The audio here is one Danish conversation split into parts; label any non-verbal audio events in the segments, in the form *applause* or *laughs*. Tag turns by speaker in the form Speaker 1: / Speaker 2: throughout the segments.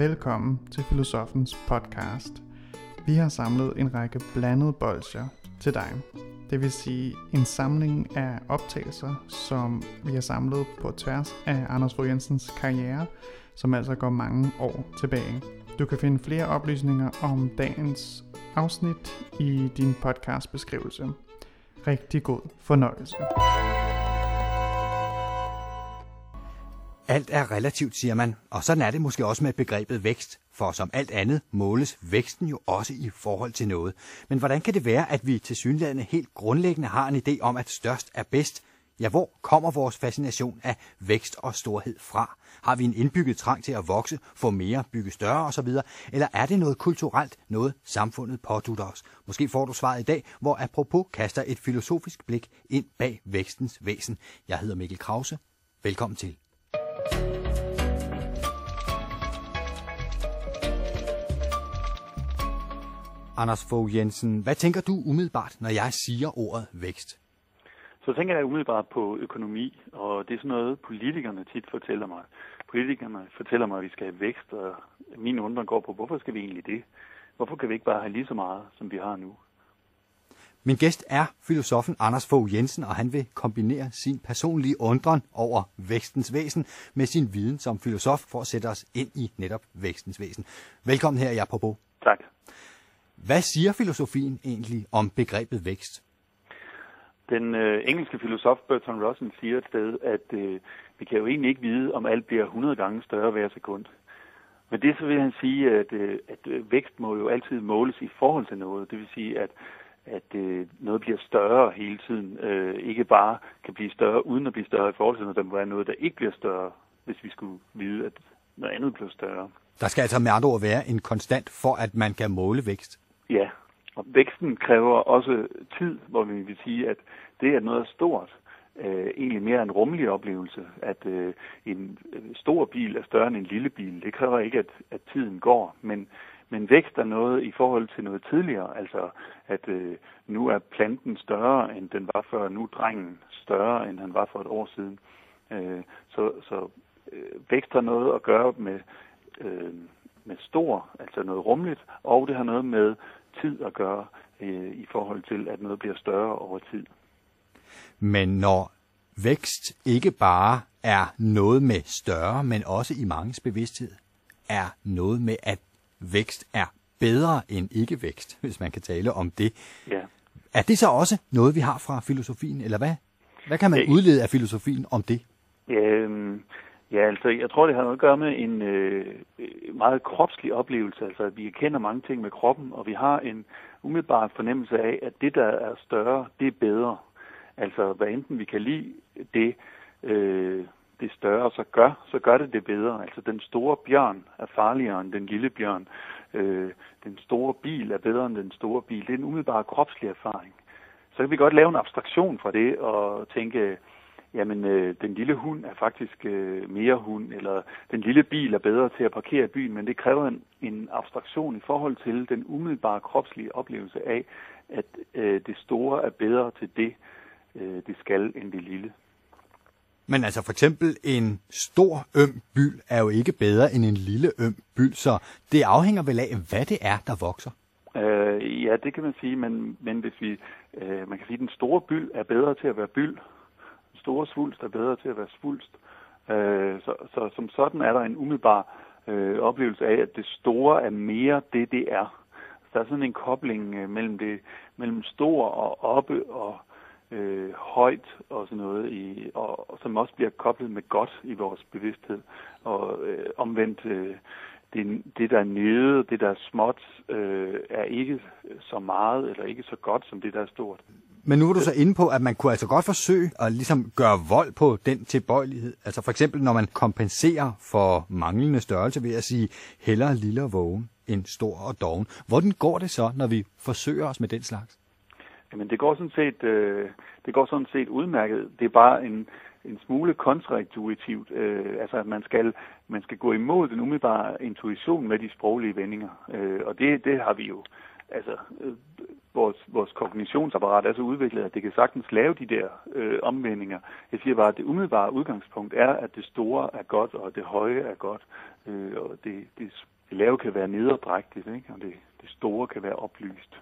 Speaker 1: Velkommen til Filosofens podcast. Vi har samlet en række blandede bolcher til dig. Det vil sige en samling af optagelser, som vi har samlet på tværs af Anders Fogh Jensens karriere, som altså går mange år tilbage. Du kan finde flere oplysninger om dagens afsnit i din podcast beskrivelse. Rigtig god fornøjelse.
Speaker 2: Alt er relativt, siger man, og sådan er det måske også med begrebet vækst, for som alt andet måles væksten jo også i forhold til noget. Men hvordan kan det være, at vi til synlædende helt grundlæggende har en idé om, at størst er bedst? Ja, hvor kommer vores fascination af vækst og storhed fra? Har vi en indbygget trang til at vokse, få mere, bygge større osv.? Eller er det noget kulturelt, noget samfundet pådutter os? Måske får du svaret i dag, hvor apropos kaster et filosofisk blik ind bag vækstens væsen. Jeg hedder Mikkel Krause. Velkommen til. Anders Fogh Jensen, hvad tænker du umiddelbart, når jeg siger ordet vækst?
Speaker 3: Så tænker jeg umiddelbart på økonomi, og det er sådan noget, politikerne tit fortæller mig. Politikerne fortæller mig, at vi skal have vækst, og min undren går på, hvorfor skal vi egentlig det? Hvorfor kan vi ikke bare have lige så meget, som vi har nu?
Speaker 2: Min gæst er filosofen Anders Fogh Jensen, og han vil kombinere sin personlige undren over vækstens væsen med sin viden som filosof for at sætte os ind i netop vækstens væsen. Velkommen her i Apropos.
Speaker 3: Tak.
Speaker 2: Hvad siger filosofien egentlig om begrebet vækst?
Speaker 3: Den øh, engelske filosof Bertrand Russell siger et sted, at øh, vi kan jo egentlig ikke vide, om alt bliver 100 gange større hver sekund. Men det så vil han sige, at, øh, at øh, vækst må jo altid måles i forhold til noget. Det vil sige, at at øh, noget bliver større hele tiden. Øh, ikke bare kan blive større uden at blive større i forhold til noget. Der må være noget, der ikke bliver større, hvis vi skulle vide, at noget andet bliver større.
Speaker 2: Der skal altså med andre ord være en konstant for, at man kan måle vækst.
Speaker 3: Ja, og væksten kræver også tid, hvor vi vil sige, at det er noget stort. Øh, egentlig mere en rummelig oplevelse, at øh, en stor bil er større end en lille bil. Det kræver ikke, at, at tiden går, men men vækst er noget i forhold til noget tidligere, altså at øh, nu er planten større, end den var før, nu er drengen større, end han var for et år siden. Øh, så så øh, vækst har noget at gøre med, øh, med stor, altså noget rumligt, og det har noget med tid at gøre øh, i forhold til, at noget bliver større over tid.
Speaker 2: Men når vækst ikke bare er noget med større, men også i mangens bevidsthed, er noget med, at vækst er bedre end ikke-vækst, *laughs* hvis man kan tale om det.
Speaker 3: Ja.
Speaker 2: Er det så også noget, vi har fra filosofien, eller hvad? Hvad kan man udlede af filosofien om det?
Speaker 3: Ja, øhm, ja, altså jeg tror, det har noget at gøre med en øh, meget kropslig oplevelse. Altså at vi kender mange ting med kroppen, og vi har en umiddelbar fornemmelse af, at det, der er større, det er bedre. Altså hvad enten vi kan lide det, øh, det større så gør, så gør det det bedre. Altså den store bjørn er farligere end den lille bjørn. Øh, den store bil er bedre end den store bil. Det er en umiddelbar kropslig erfaring. Så kan vi godt lave en abstraktion fra det og tænke, jamen øh, den lille hund er faktisk øh, mere hund, eller den lille bil er bedre til at parkere i byen, men det kræver en, en abstraktion i forhold til den umiddelbare kropslige oplevelse af, at øh, det store er bedre til det, øh, det skal, end det lille.
Speaker 2: Men altså for eksempel en stor øm byld er jo ikke bedre end en lille øm byld, så det afhænger vel af, hvad det er, der vokser.
Speaker 3: Øh, ja, det kan man sige, men, men hvis vi, øh, man kan sige, at den store byld er bedre til at være byld, den store svulst er bedre til at være svulst. Øh, så, så som sådan er der en umiddelbar øh, oplevelse af, at det store er mere det, det er. Så der er sådan en kobling øh, mellem det mellem stor og oppe og øh, højt og sådan noget, i, og, og som også bliver koblet med godt i vores bevidsthed. Og øh, omvendt, øh, det, det der er nede, det der er småt, øh, er ikke så meget eller ikke så godt som det der er stort.
Speaker 2: Men nu er du så inde på, at man kunne altså godt forsøge at ligesom gøre vold på den tilbøjelighed. Altså for eksempel, når man kompenserer for manglende størrelse ved at sige, hellere lille og vågen end stor og doven. Hvordan går det så, når vi forsøger os med den slags?
Speaker 3: Jamen det går sådan set, øh, det går sådan set udmærket. Det er bare en, en smule kontraintuitivt. Øh, altså at man skal, man skal gå imod den umiddelbare intuition med de sproglige vendinger. Øh, og det, det har vi jo altså, øh, vores, vores kognitionsapparat er så udviklet, at det kan sagtens lave de der øh, omvendinger. Jeg siger bare, at det umiddelbare udgangspunkt er, at det store er godt, og det høje er godt, øh, og det, det, det lave kan være nederdrægtigt, ikke? og det, det store kan være oplyst.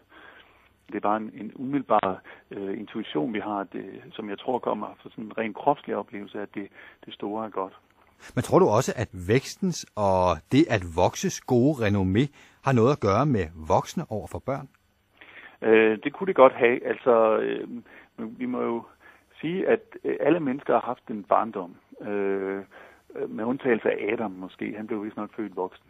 Speaker 3: Det er bare en, en umiddelbar øh, intuition, vi har, det, som jeg tror kommer fra sådan en ren kropslig oplevelse, at det, det store er godt.
Speaker 2: Men tror du også, at vækstens og det at vokses gode renommé har noget at gøre med voksne over for børn?
Speaker 3: Øh, det kunne det godt have. Altså, øh, vi må jo sige, at øh, alle mennesker har haft en barndom. Øh, med undtagelse af Adam måske. Han blev vist nok født voksen.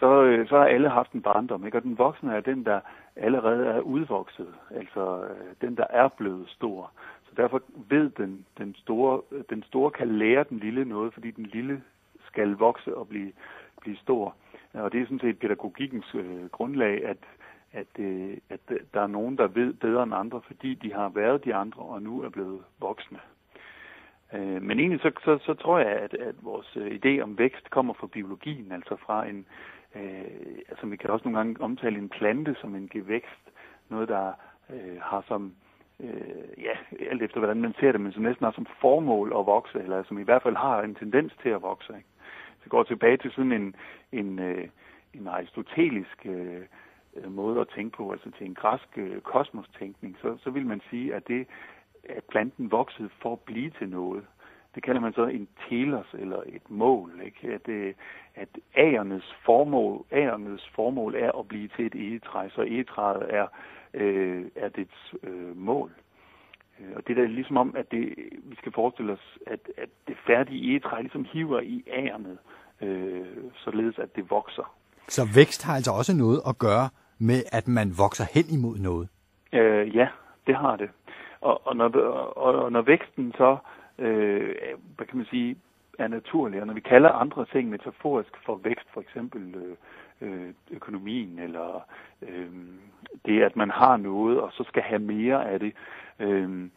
Speaker 3: Så, øh, så har alle haft en barndom. Ikke? Og den voksne er den, der allerede er udvokset. Altså øh, den, der er blevet stor. Så derfor ved den, den store, den store kan lære den lille noget, fordi den lille skal vokse og blive, blive stor. Og det er sådan set pædagogikkens øh, grundlag, at, at, øh, at der er nogen, der ved bedre end andre, fordi de har været de andre og nu er blevet voksne. Øh, men egentlig så, så, så tror jeg, at, at vores øh, idé om vækst kommer fra biologien, altså fra en, øh, altså vi kan også nogle gange omtale en plante som en gevækst, noget der øh, har som, øh, ja, alt efter hvordan man ser det, men som næsten har som formål at vokse, eller som i hvert fald har en tendens til at vokse. Ikke? Så går tilbage til sådan en, en, øh, en aristotelisk øh, måde at tænke på, altså til en græsk øh, kosmostænkning, så, så vil man sige, at det, at planten voksede for at blive til noget. Det kalder man så en telos eller et mål. Ikke? At, øh, at agernes formål, agernes formål er at blive til et egetræ, så egetræet er, øh, er dets øh, mål. Øh, og det er ligesom om, at det, vi skal forestille os, at, at det færdige egetræ ligesom hiver i agernet, øh, således at det vokser.
Speaker 2: Så vækst har altså også noget at gøre med, at man vokser hen imod noget?
Speaker 3: Øh, ja, det har det. Og, og, når, og, og når væksten så, øh, øh, hvad kan man sige, er naturlig, og når vi kalder andre ting metaforisk for vækst, for eksempel øh, øh, økonomien, eller øh, det, at man har noget, og så skal have mere af det, øh,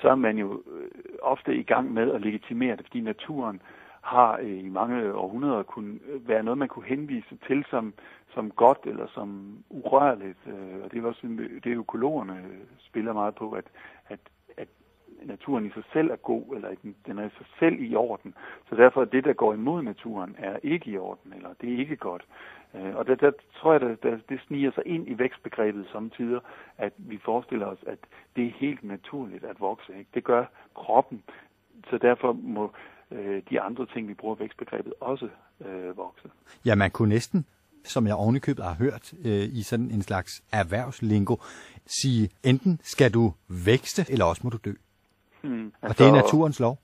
Speaker 3: så er man jo øh, ofte i gang med at legitimere det, fordi naturen har øh, i mange århundreder kunne være noget, man kunne henvise til som, som godt eller som urørligt. Øh, og det er også det økologerne spiller meget på, at, at naturen i sig selv er god, eller den er i sig selv i orden. Så derfor er det, der går imod naturen, er ikke i orden, eller det er ikke godt. Øh, og der, der tror jeg, at det sniger sig ind i vækstbegrebet samtidig, at vi forestiller os, at det er helt naturligt at vokse. Ikke? Det gør kroppen. Så derfor må øh, de andre ting, vi bruger vækstbegrebet, også øh, vokse.
Speaker 2: Ja, man kunne næsten, som jeg ovenikøbet har hørt øh, i sådan en slags erhvervslingo, sige, enten skal du vækste, eller også må du dø. Hmm, altså, og det er altså- naturens lov?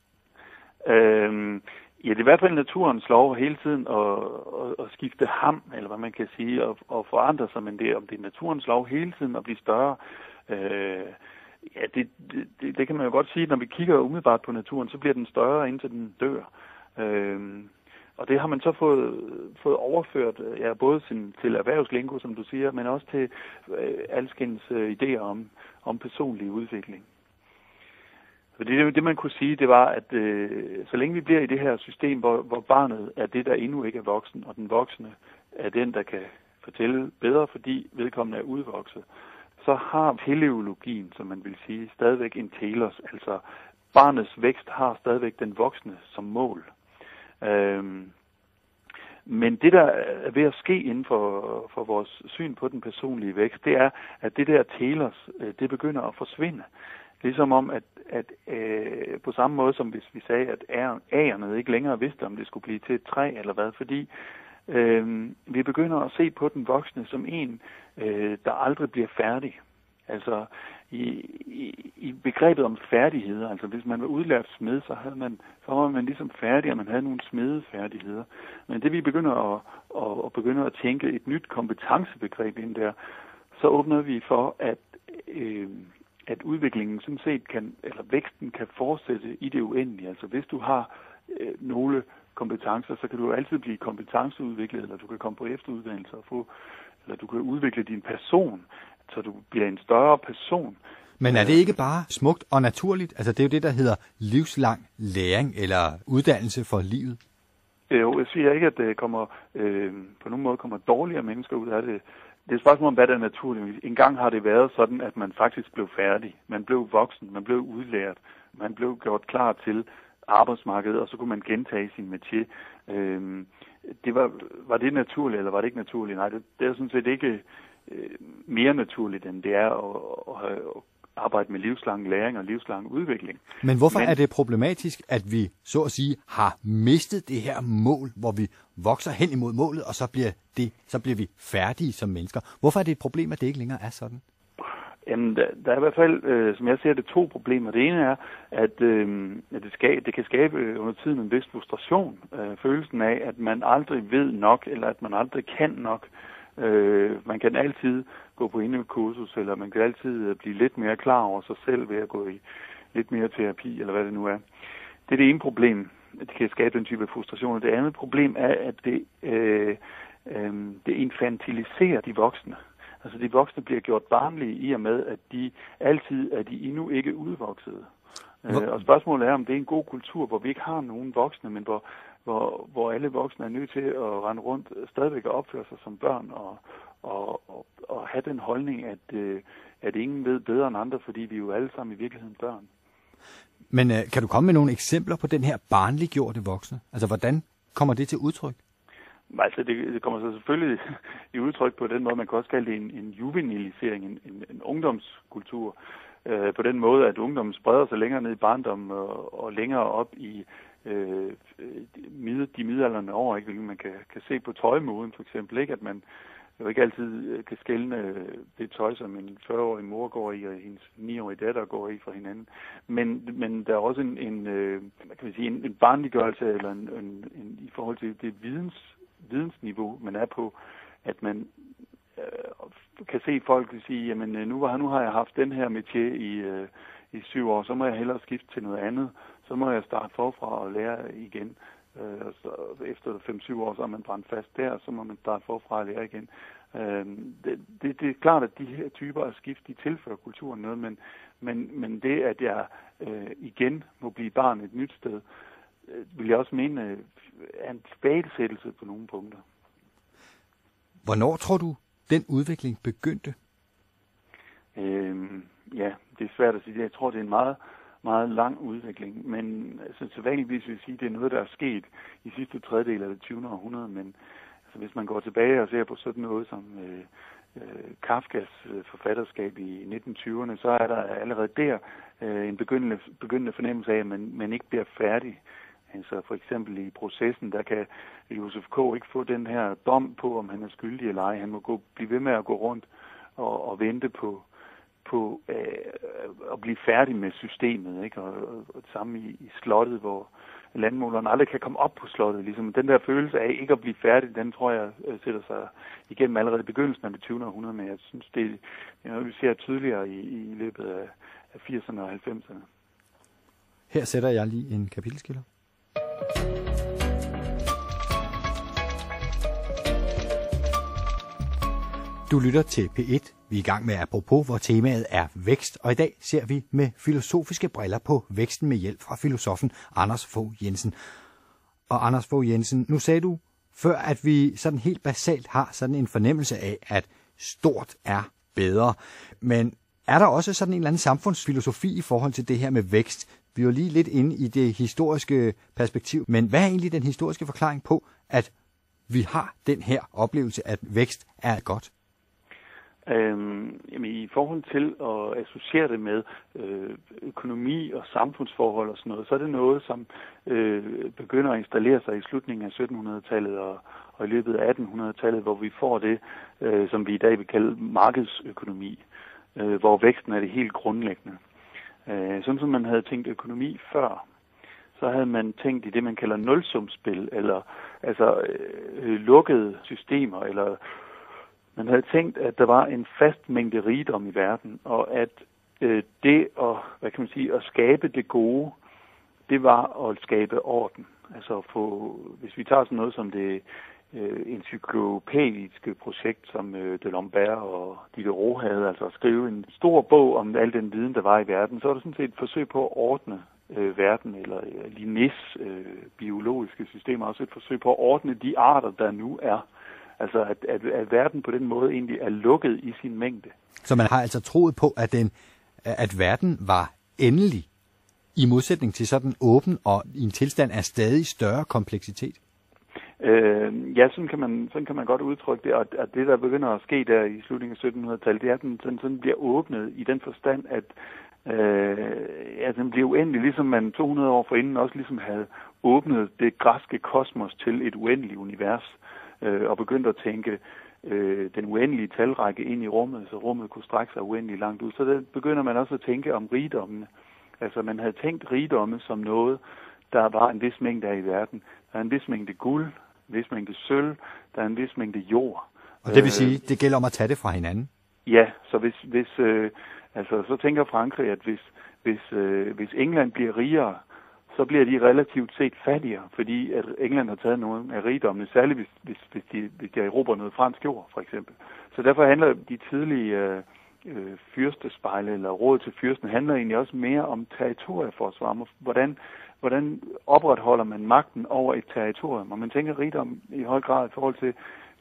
Speaker 3: Øh, Ja, det er i hvert fald naturens lov hele tiden at, at, at skifte ham, eller hvad man kan sige, og, og forandre sig, men det, om det er naturens lov hele tiden at blive større, øh, ja, det, det, det kan man jo godt sige, når vi kigger umiddelbart på naturen, så bliver den større, indtil den dør. Øh, og det har man så fået, fået overført, ja, både sin, til erhvervslingo, som du siger, men også til øh, alskens øh, idéer om, om personlig udvikling. Fordi det, det, man kunne sige, det var, at øh, så længe vi bliver i det her system, hvor, hvor barnet er det, der endnu ikke er voksen, og den voksne er den, der kan fortælle bedre, fordi vedkommende er udvokset, så har teleologien, som man vil sige, stadigvæk en telos, altså barnets vækst har stadigvæk den voksne som mål. Øhm, men det, der er ved at ske inden for, for vores syn på den personlige vækst, det er, at det der telos, øh, det begynder at forsvinde. Ligesom om, at, at øh, på samme måde som hvis vi sagde, at ærerne ikke længere vidste, om det skulle blive til et træ eller hvad, fordi øh, vi begynder at se på den voksne som en, øh, der aldrig bliver færdig. Altså i, i, i begrebet om færdigheder, altså hvis man var udlært smed, så, havde man, så var man ligesom færdig, og man havde nogle smedefærdigheder. Men det vi begynder at, at, at begynder at tænke et nyt kompetencebegreb ind der, så åbner vi for, at øh, at udviklingen sådan set kan, eller væksten kan fortsætte i det uendelige. Altså hvis du har øh, nogle kompetencer, så kan du altid blive kompetenceudviklet, eller du kan komme på efteruddannelse og få, eller du kan udvikle din person, så du bliver en større person.
Speaker 2: Men er det ikke bare smukt og naturligt? Altså det er jo det, der hedder livslang læring eller uddannelse for livet.
Speaker 3: Jo, jeg siger ikke, at det kommer, øh, på nogen måde kommer dårligere mennesker ud af det det er et spørgsmål om, hvad der er naturligt. En gang har det været sådan, at man faktisk blev færdig. Man blev voksen, man blev udlært, man blev gjort klar til arbejdsmarkedet, og så kunne man gentage sin métier. Øhm, det var, var det naturligt, eller var det ikke naturligt? Nej, det, det er sådan set ikke øh, mere naturligt, end det er at, at, at arbejde med livslang læring og livslang udvikling.
Speaker 2: Men hvorfor Men, er det problematisk, at vi så at sige har mistet det her mål, hvor vi vokser hen imod målet, og så bliver, det, så bliver vi færdige som mennesker? Hvorfor er det et problem, at det ikke længere er sådan?
Speaker 3: Jamen, der, der er i hvert fald, øh, som jeg ser det, to problemer. Det ene er, at, øh, at det, skal, det kan skabe øh, under tiden en vis frustration. Øh, følelsen af, at man aldrig ved nok, eller at man aldrig kan nok. Øh, man kan altid gå på endnu et kursus, eller man kan altid øh, blive lidt mere klar over sig selv ved at gå i lidt mere terapi, eller hvad det nu er. Det er det ene problem. Det kan skabe den type af frustration. Det andet problem er, at det, øh, øh, det infantiliserer de voksne. Altså de voksne bliver gjort barnlige i og med, at de altid er de endnu ikke udvoksede. Hvor... Øh, og spørgsmålet er, om det er en god kultur, hvor vi ikke har nogen voksne, men hvor, hvor, hvor alle voksne er nødt til at rende rundt stadigvæk og opføre sig som børn og, og, og, og have den holdning, at, øh, at ingen ved bedre end andre, fordi vi er jo alle sammen i virkeligheden børn.
Speaker 2: Men øh, kan du komme med nogle eksempler på den her barnliggjorte voksne? Altså, hvordan kommer det til udtryk?
Speaker 3: Altså, det, det kommer så selvfølgelig *laughs* i udtryk på den måde, man kan også kalde det en, en juvenilisering, en, en, en ungdomskultur. Øh, på den måde, at ungdommen spreder sig længere ned i barndommen og, og længere op i øh, de midalderne over. Ikke? Man kan, kan se på tøjmoden for eksempel, ikke? at man jo ikke altid øh, kan skælne øh, det tøj, som en 40-årig mor går i, og hendes 9-årige datter går i fra hinanden. Men, men der er også en, en, øh, kan man sige, en, en barnliggørelse eller en, en, en, i forhold til det videns vidensniveau, man er på, at man øh, kan se folk sige, jamen nu, var, nu har jeg haft den her metier i, øh, i syv år, så må jeg hellere skifte til noget andet. Så må jeg starte forfra og lære igen. Øh, så efter 5-7 år, så er man brændt fast der, så må man starte forfra og lære igen. Øh, det, det, det er klart, at de her typer af skift, de tilfører kulturen noget, men, men, men det, at jeg øh, igen må blive barn et nyt sted, øh, vil jeg også mene øh, er en tilbagesættelse på nogle punkter.
Speaker 2: Hvornår tror du, den udvikling begyndte?
Speaker 3: Øhm, ja, det er svært at sige. Jeg tror, det er en meget, meget lang udvikling, men altså, så vanligvis vil jeg sige, at det er noget, der er sket i sidste tredjedel af det 20. århundrede, men altså, hvis man går tilbage og ser på sådan noget som øh, øh, Kafkas øh, forfatterskab i 1920'erne, så er der allerede der øh, en begyndende, begyndende fornemmelse af, at man, man ikke bliver færdig Altså for eksempel i processen, der kan Josef K. ikke få den her dom på, om han er skyldig eller ej. Han må gå, blive ved med at gå rundt og, og vente på, på øh, at blive færdig med systemet. Ikke? Og, og, og det samme i, i slottet, hvor landmåleren aldrig kan komme op på slottet. Ligesom den der følelse af ikke at blive færdig, den tror jeg øh, sætter sig igennem allerede i begyndelsen af det 20. århundrede, men jeg synes, det er noget, vi ser tydeligere i, i løbet af, af 80'erne og 90'erne.
Speaker 2: Her sætter jeg lige en kapitelskiller. Du lytter til P1. Vi er i gang med Apropos, hvor temaet er vækst, og i dag ser vi med filosofiske briller på væksten med hjælp fra filosofen Anders Fogh Jensen. Og Anders Fogh Jensen, nu sagde du før, at vi sådan helt basalt har sådan en fornemmelse af, at stort er bedre. Men er der også sådan en eller anden samfundsfilosofi i forhold til det her med vækst? Vi er jo lige lidt inde i det historiske perspektiv, men hvad er egentlig den historiske forklaring på, at vi har den her oplevelse, at vækst er godt?
Speaker 3: Øhm, jamen, I forhold til at associere det med øh, økonomi og samfundsforhold og sådan noget, så er det noget, som øh, begynder at installere sig i slutningen af 1700-tallet og, og i løbet af 1800-tallet, hvor vi får det, øh, som vi i dag vil kalde markedsøkonomi, øh, hvor væksten er det helt grundlæggende. Øh, sådan som man havde tænkt økonomi før, så havde man tænkt i det, man kalder nulsumspil, eller altså øh, lukkede systemer, eller man havde tænkt, at der var en fast mængde rigdom i verden, og at øh, det at, hvad kan man sige, at skabe det gode, det var at skabe orden. Altså få, hvis vi tager sådan noget som det øh, encyklopædiske projekt, som øh, de Lombert og Diderot havde, altså at skrive en stor bog om al den viden, der var i verden, så var det sådan set et forsøg på at ordne øh, verden, eller øh, Linnés øh, biologiske systemer, også et forsøg på at ordne de arter, der nu er Altså at, at, at verden på den måde egentlig er lukket i sin mængde.
Speaker 2: Så man har altså troet på, at, den, at verden var endelig, i modsætning til sådan åben og i en tilstand af stadig større kompleksitet?
Speaker 3: Øh, ja, sådan kan, man, sådan kan man godt udtrykke det, og at det, der begynder at ske der i slutningen af 1700-tallet, det er, at den sådan, sådan bliver åbnet i den forstand, at øh, ja, den bliver uendelig, ligesom man 200 år forinden også ligesom havde åbnet det græske kosmos til et uendeligt univers, øh, og begyndt at tænke øh, den uendelige talrække ind i rummet, så rummet kunne strække sig uendeligt langt ud. Så der begynder man også at tænke om rigdommene. Altså man havde tænkt rigdomme som noget, der var en vis mængde af i verden. Der er en vis mængde guld, en vis mængde sølv, der er en vis mængde jord.
Speaker 2: Og det vil sige, det gælder om at tage det fra hinanden?
Speaker 3: Ja, så hvis, hvis øh, altså, så tænker Frankrig, at hvis, hvis, øh, hvis England bliver rigere, så bliver de relativt set fattigere, fordi at England har taget nogle af rigdommene, særligt hvis, hvis, hvis, de, hvis de erobrer noget fransk jord, for eksempel. Så derfor handler de tidlige øh, øh, fyrstespejle eller råd til fyrsten handler egentlig også mere om territorieforsvar. Hvordan, hvordan opretholder man magten over et territorium? Og man tænker rigdom i høj grad i forhold til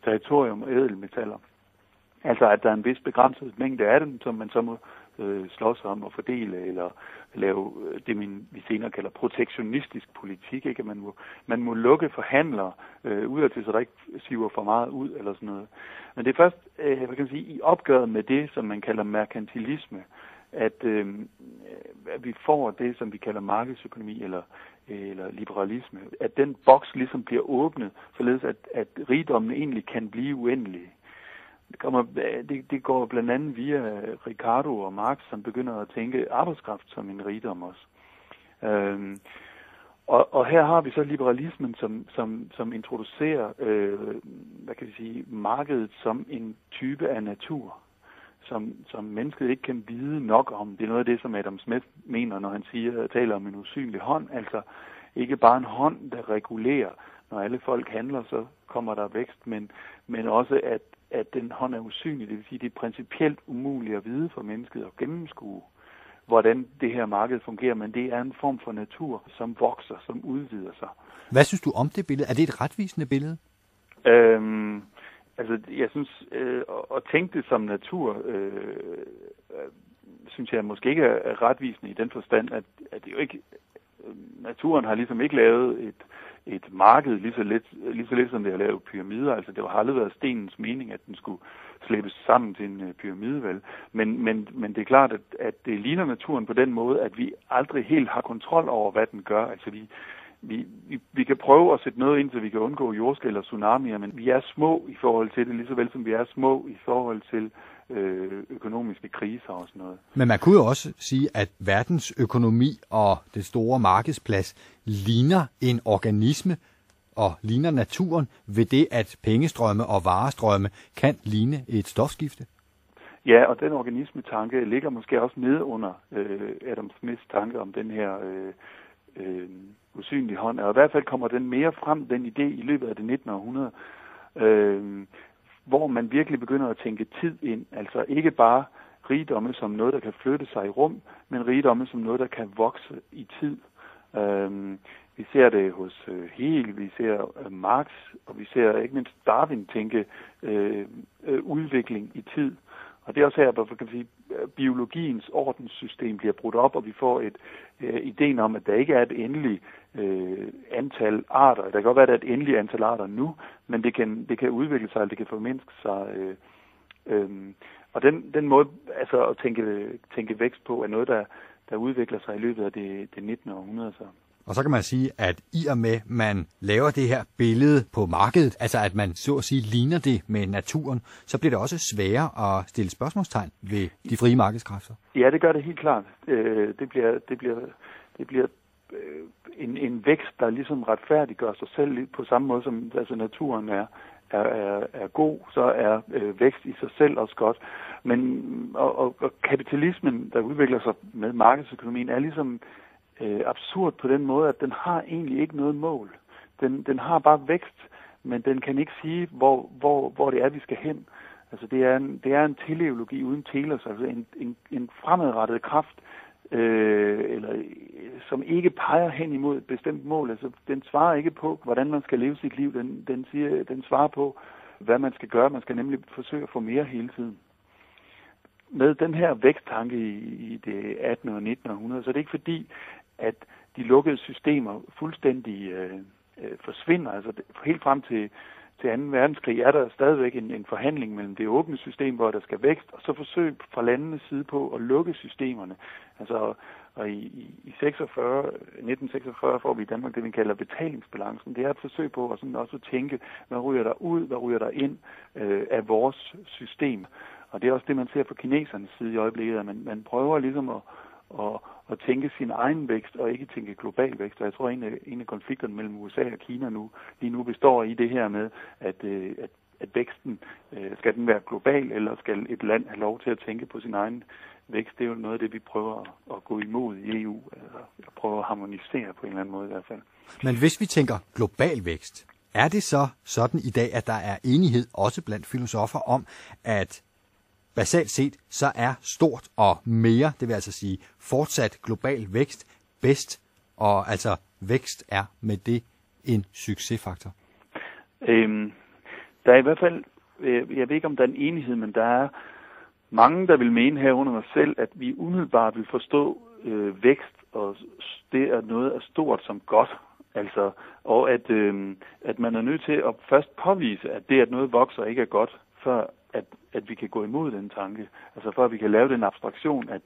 Speaker 3: territorium og ædelmetaller. Altså at der er en vis begrænset mængde af dem, som man så må øh, slås om at fordele, eller lave øh, det, det, vi senere kalder protektionistisk politik. Ikke? Man, må, man må lukke forhandlere øh, ud til, så der ikke siver for meget ud, eller sådan noget. Men det er først øh, hvad kan man sige, i opgøret med det, som man kalder merkantilisme, at, øh, at vi får det, som vi kalder markedsøkonomi eller, eller liberalisme, at den boks ligesom bliver åbnet, således at, at rigdommen egentlig kan blive uendelige. Det, kommer, øh, det, det går blandt andet via øh, Ricardo og Marx, som begynder at tænke arbejdskraft som en rigdom også. Øhm, og, og her har vi så liberalismen, som, som, som introducerer øh, hvad kan vi sige, markedet som en type af natur, som, som mennesket ikke kan vide nok om. Det er noget af det, som Adam Smith mener, når han siger, taler om en usynlig hånd, altså ikke bare en hånd, der regulerer, når alle folk handler, så kommer der vækst, men, men også at, at den hånd er usynlig. Det vil sige, det er principielt umuligt at vide for mennesket at gennemskue, hvordan det her marked fungerer, men det er en form for natur, som vokser, som udvider sig.
Speaker 2: Hvad synes du om det billede? Er det et retvisende billede?
Speaker 3: Øhm, altså, jeg synes, øh, at tænke det som natur, øh, øh, synes jeg måske ikke er retvisende i den forstand, at, at det jo ikke, naturen har ligesom ikke lavet et, et marked lige så, lidt, lige så lidt som det har lavet pyramider. Altså det har aldrig været stenens mening, at den skulle slæbes sammen til en øh, pyramide, vel? Men, men, men det er klart, at, at det ligner naturen på den måde, at vi aldrig helt har kontrol over, hvad den gør. Altså vi, vi, vi, vi kan prøve at sætte noget ind, så vi kan undgå jordskæl og tsunamier, men vi er små i forhold til det, lige så vel som vi er små i forhold til øh, økonomiske kriser og sådan noget.
Speaker 2: Men man kunne jo også sige, at verdens økonomi og det store markedsplads ligner en organisme og ligner naturen ved det, at pengestrømme og varestrømme kan ligne et stofskifte.
Speaker 3: Ja, og den organismetanke ligger måske også nede under øh, Adam Smiths tanke om den her øh, øh, usynlige hånd. Og i hvert fald kommer den mere frem, den idé, i løbet af det 19. århundrede. Øh, hvor man virkelig begynder at tænke tid ind. Altså ikke bare rigdomme som noget, der kan flytte sig i rum, men rigdomme som noget, der kan vokse i tid. Øhm, vi ser det hos øh, Hegel, vi ser øh, Marx, og vi ser ikke mindst Darwin tænke øh, øh, udvikling i tid. Og det er også her, hvor kan sige, biologiens ordenssystem bliver brudt op, og vi får et øh, ideen om, at der ikke er et endeligt øh, antal arter. Der kan godt være, at der er et endeligt antal arter nu, men det kan, det kan udvikle sig, eller det kan formindske sig. Øh, øh, og den, den måde altså at tænke, tænke vækst på, er noget, der, der udvikler sig i løbet af det, det 19. århundrede. Så.
Speaker 2: Og så kan man sige, at i og med, man laver det her billede på markedet, altså at man så at sige ligner det med naturen, så bliver det også sværere at stille spørgsmålstegn ved de frie markedskræfter.
Speaker 3: Ja, det gør det helt klart. Øh, det bliver, det bliver, det bliver Øh, en, en vækst, der ligesom retfærdiggør sig selv på samme måde, som altså naturen er, er, er, er god, så er øh, vækst i sig selv også godt. Men og, og, og kapitalismen, der udvikler sig med markedsøkonomien, er ligesom øh, absurd på den måde, at den har egentlig ikke noget mål. Den, den har bare vækst, men den kan ikke sige, hvor, hvor, hvor det er, vi skal hen. Altså det er en, det er en teleologi uden telos, altså en, en, en fremadrettet kraft, øh, eller som ikke peger hen imod et bestemt mål. Altså den svarer ikke på, hvordan man skal leve sit liv. Den, den, siger, den svarer på, hvad man skal gøre. Man skal nemlig forsøge at få mere hele tiden. Med den her væksttanke i, i det 18. og 19. århundrede, så er det ikke fordi, at de lukkede systemer fuldstændig øh, øh, forsvinder. Altså helt frem til til 2. verdenskrig er der stadigvæk en, en forhandling mellem det åbne system, hvor der skal vækst, og så forsøg fra landenes side på at lukke systemerne. Altså, og i, i 46, 1946 får vi i Danmark det, vi kalder betalingsbalancen. Det er et forsøg på at sådan også tænke, hvad ryger der ud, hvad ryger der ind øh, af vores system. Og det er også det, man ser fra kinesernes side i øjeblikket, at man, man prøver ligesom at, at, at tænke sin egen vækst og ikke tænke global vækst. Og jeg tror, at en af, en af konflikterne mellem USA og Kina nu, lige nu består i det her med, at, øh, at, at væksten, øh, skal den være global, eller skal et land have lov til at tænke på sin egen vækst? Det er jo noget af det, vi prøver at, gå imod i EU, og prøve at harmonisere på en eller anden måde i hvert fald.
Speaker 2: Men hvis vi tænker global vækst, er det så sådan i dag, at der er enighed også blandt filosofer om, at Basalt set så er stort og mere, det vil altså sige fortsat global vækst, bedst, og altså vækst er med det en succesfaktor.
Speaker 3: Øhm, der er i hvert fald, øh, jeg ved ikke om der er en enighed, men der er mange, der vil mene herunder mig selv, at vi umiddelbart vil forstå øh, vækst, og det er noget af stort som godt. Altså, og at, øh, at man er nødt til at først påvise, at det, at noget vokser, ikke er godt, før at, at vi kan gå imod den tanke. Altså for at vi kan lave den abstraktion, at,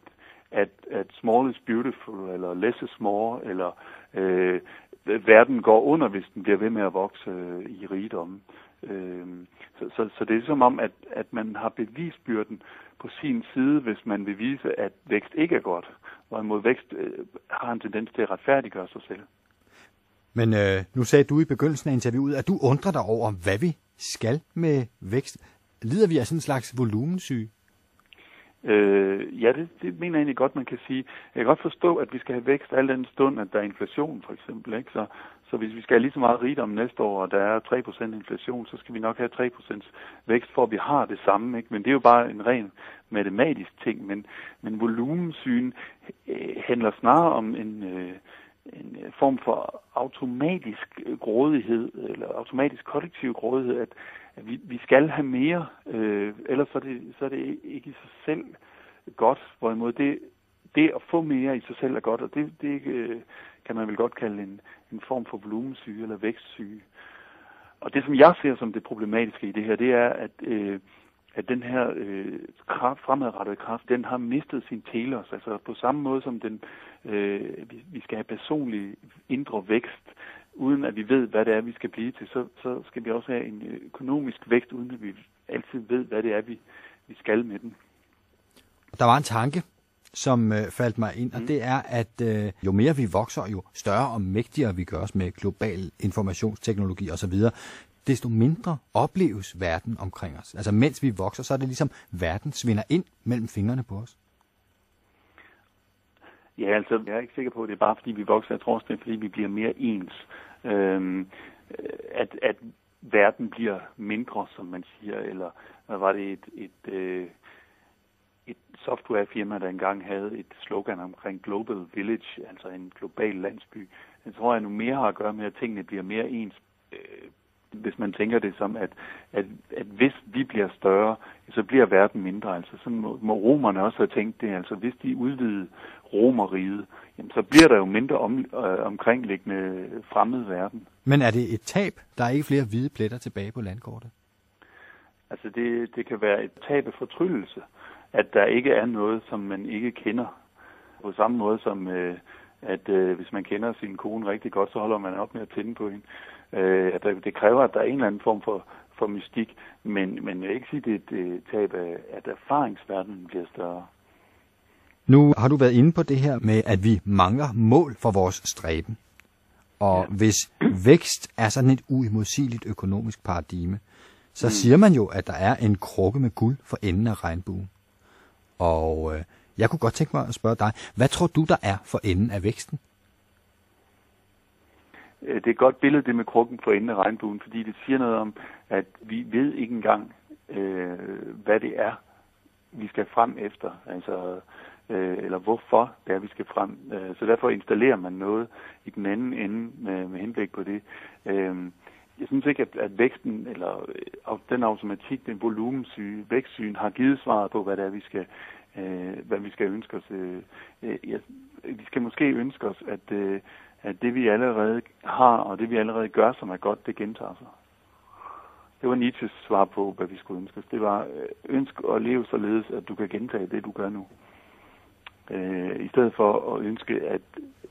Speaker 3: at, at small is beautiful, eller less is more, eller øh, verden går under, hvis den bliver ved med at vokse øh, i rigdom. Øh, så, så, så det er som om, at, at man har bevisbyrden på sin side, hvis man vil vise, at vækst ikke er godt, hvorimod vækst øh, har en tendens til at retfærdiggøre sig selv.
Speaker 2: Men øh, nu sagde du i begyndelsen af interviewet, at du undrer dig over, hvad vi skal med vækst. Lider vi af sådan en slags volumensyge?
Speaker 3: Øh, ja, det, det mener jeg egentlig godt, man kan sige. Jeg kan godt forstå, at vi skal have vækst al den stund, at der er inflation, for eksempel. Ikke? Så, så hvis vi skal have lige så meget rigdom næste år, og der er 3% inflation, så skal vi nok have 3% vækst, for at vi har det samme. Ikke? Men det er jo bare en ren matematisk ting. Men, men volumensygen øh, handler snarere om en... Øh, en form for automatisk grådighed, eller automatisk kollektiv grådighed, at, at vi, vi skal have mere, øh, ellers så er, det, så er det ikke i sig selv godt, hvorimod det, det at få mere i sig selv er godt, og det, det øh, kan man vel godt kalde en, en form for volumensyge eller vækstsyge. Og det, som jeg ser som det problematiske i det her, det er, at, øh, at den her øh, kraft, fremadrettede kraft, den har mistet sin telos. Altså på samme måde som den, øh, vi, vi skal have personlig indre vækst, uden at vi ved, hvad det er, vi skal blive til, så, så skal vi også have en økonomisk vækst, uden at vi altid ved, hvad det er, vi, vi skal med den.
Speaker 2: Der var en tanke, som øh, faldt mig ind, og mm. det er, at øh, jo mere vi vokser, jo større og mægtigere vi gør os med global informationsteknologi osv., desto mindre opleves verden omkring os. Altså mens vi vokser, så er det ligesom, verden svinder ind mellem fingrene på os.
Speaker 3: Ja, altså, jeg er ikke sikker på, at det er bare fordi vi vokser. Jeg tror også, det er fordi vi bliver mere ens. Øhm, at, at verden bliver mindre, som man siger, eller hvad var det et, et, øh, et softwarefirma, der engang havde et slogan omkring Global Village, altså en global landsby. Det tror jeg nu mere har at gøre med, at tingene bliver mere ens øh, hvis man tænker det som, at, at, at hvis vi bliver større, så bliver verden mindre. Altså sådan må, må romerne også have tænkt det. Altså hvis de udvidede romeriet, jamen, så bliver der jo mindre om, øh, omkringliggende fremmed verden.
Speaker 2: Men er det et tab? Der er ikke flere hvide pletter tilbage på landkortet?
Speaker 3: Altså det, det kan være et tab af fortryllelse, at der ikke er noget, som man ikke kender. På samme måde som, øh, at øh, hvis man kender sin kone rigtig godt, så holder man op med at tænde på hende. Øh, at det kræver, at der er en eller anden form for, for mystik, men, men jeg vil ikke sige, at det er et tab af, at erfaringsverdenen bliver større.
Speaker 2: Nu har du været inde på det her med, at vi mangler mål for vores stræben. Og ja. hvis vækst er sådan et uimodsigeligt økonomisk paradigme, så mm. siger man jo, at der er en krukke med guld for enden af regnbuen. Og øh, jeg kunne godt tænke mig at spørge dig, hvad tror du, der er for enden af væksten?
Speaker 3: Øh, det er et godt billede, det med krukken for enden af regnbuen, fordi det siger noget om, at vi ved ikke engang, øh, hvad det er, vi skal frem efter, altså, øh, eller hvorfor det er, vi skal frem. Øh, så derfor installerer man noget i den anden ende med, med henblik på det. Øh, jeg synes ikke, at, at væksten eller øh, den automatik, den volumensyge, vækstsyn har givet svaret på, hvad det er, vi skal, øh, hvad vi skal ønske os. Øh, øh, vi skal måske ønske os, at, øh, at det vi allerede har, og det vi allerede gør, som er godt, det gentager sig. Det var Nietzsches svar på, hvad vi skulle ønske. Det var øh, ønsk ønske at leve således, at du kan gentage det, du gør nu. Øh, I stedet for at ønske, at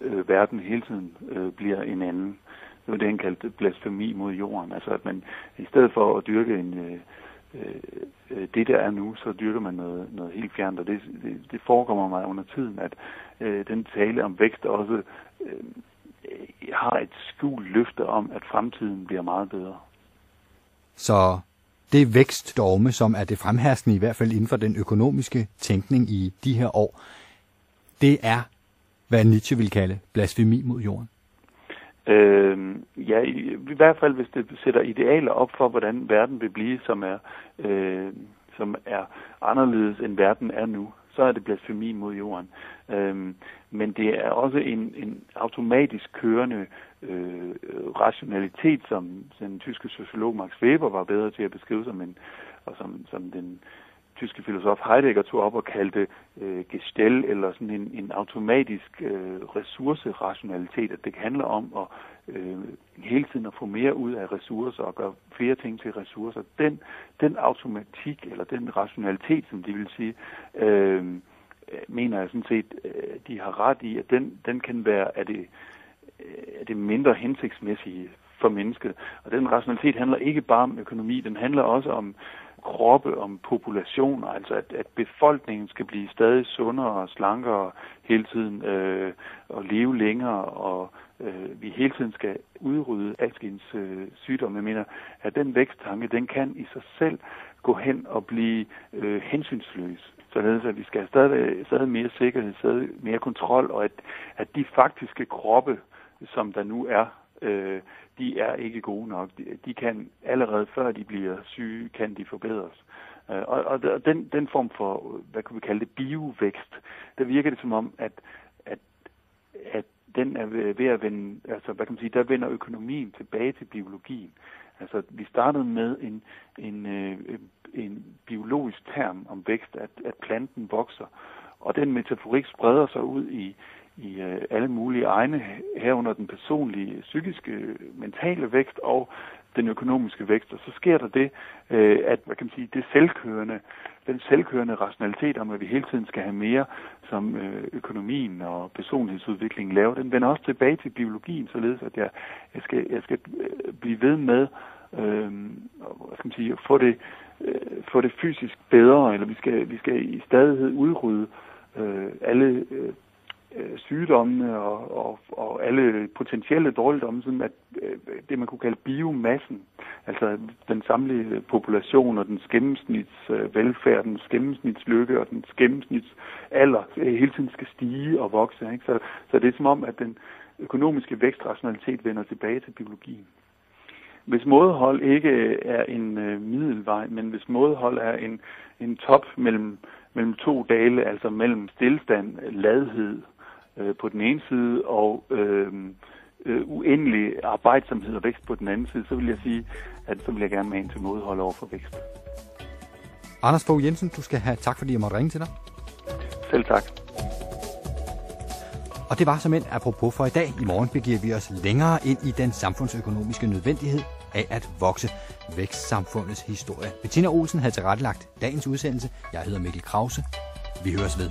Speaker 3: øh, verden hele tiden øh, bliver en anden. Det var det, han kaldte blasfemi mod jorden. Altså at man i stedet for at dyrke en, øh, øh, øh det, der er nu, så dyrker man noget, noget helt fjernt. Og det, det, det forekommer mig under tiden, at øh, den tale om vækst også øh, har et skjult løfte om, at fremtiden bliver meget bedre.
Speaker 2: Så det vækstdorme, som er det fremherskende i hvert fald inden for den økonomiske tænkning i de her år, det er, hvad Nietzsche vil kalde blasfemi mod jorden.
Speaker 3: Øh, ja, i, i hvert fald hvis det sætter idealer op for, hvordan verden vil blive, som er, øh, som er anderledes end verden er nu, så er det blasfemi mod jorden. Øh, men det er også en, en automatisk kørende øh, rationalitet, som den tyske sociolog Max Weber var bedre til at beskrive som en, og som, som den tyske filosof Heidegger tog op og kaldte øh, gestel, eller sådan en, en automatisk øh, ressourcerationalitet, at det handler om at øh, hele tiden at få mere ud af ressourcer og gøre flere ting til ressourcer. Den, den automatik, eller den rationalitet, som de vil sige, øh, Øh, mener jeg sådan set, øh, de har ret i, at den, den kan være, at det, øh, er det mindre hensigtsmæssige for mennesket. Og den rationalitet handler ikke bare om økonomi, den handler også om kroppe, om populationer, altså at, at befolkningen skal blive stadig sundere og slankere hele tiden, øh, og leve længere, og øh, vi hele tiden skal udrydde alskens øh, sygdomme. Jeg mener, at den væksttanke, den kan i sig selv gå hen og blive øh, hensynsløs. Således at vi skal have stadig, stadig mere sikkerhed, stadig mere kontrol, og at, at de faktiske kroppe, som der nu er, øh, de er ikke gode nok. De, de kan allerede før de bliver syge, kan de forbedres. Øh, og, og den, den form for, hvad kan vi kalde det, biovækst, der virker det som om, at, at, at den er ved at vende, altså hvad kan man sige, der vender økonomien tilbage til biologien. Altså vi startede med en, en, øh, en biologisk term om vækst, at, at planten vokser, og den metaforik spreder sig ud i, i øh, alle mulige egne, herunder den personlige, psykiske, mentale vækst og den økonomiske vækst. Og så sker der det, øh, at hvad kan man sige, det selvkørende, den selvkørende rationalitet om, at vi hele tiden skal have mere, som øh, økonomien og personlighedsudviklingen laver, den vender også tilbage til biologien, således at jeg, jeg, skal, jeg skal øh, blive ved med øh, hvad skal man sige, få det, øh, få det fysisk bedre, eller vi skal, vi skal i stadighed udrydde øh, alle øh, øh, sygdommene og, og, og alle potentielle dårligdomme, sådan at øh, det man kunne kalde biomassen, altså den samlede population og den gennemsnits øh, velfærd, den gennemsnitslykke og den gennemsnits alder øh, hele tiden skal stige og vokse. Ikke? Så, så det er som om, at den økonomiske vækstrationalitet vender tilbage til biologien. Hvis mådehold ikke er en øh, middelvej, men hvis mådehold er en, en top mellem, mellem to dale, altså mellem stillstand, ladhed øh, på den ene side og øh, øh, uendelig arbejdsomhed og vækst på den anden side, så vil jeg sige, at så vil jeg gerne med ind til mådehold over for vækst.
Speaker 2: Anders Fogh Jensen, du skal have tak, fordi jeg måtte ringe til dig.
Speaker 3: Selv tak.
Speaker 2: Og det var som en apropos for i dag. I morgen begiver vi os længere ind i den samfundsøkonomiske nødvendighed af at vokse vækstsamfundets historie. Bettina Olsen havde tilrettelagt dagens udsendelse. Jeg hedder Mikkel Krause. Vi høres ved.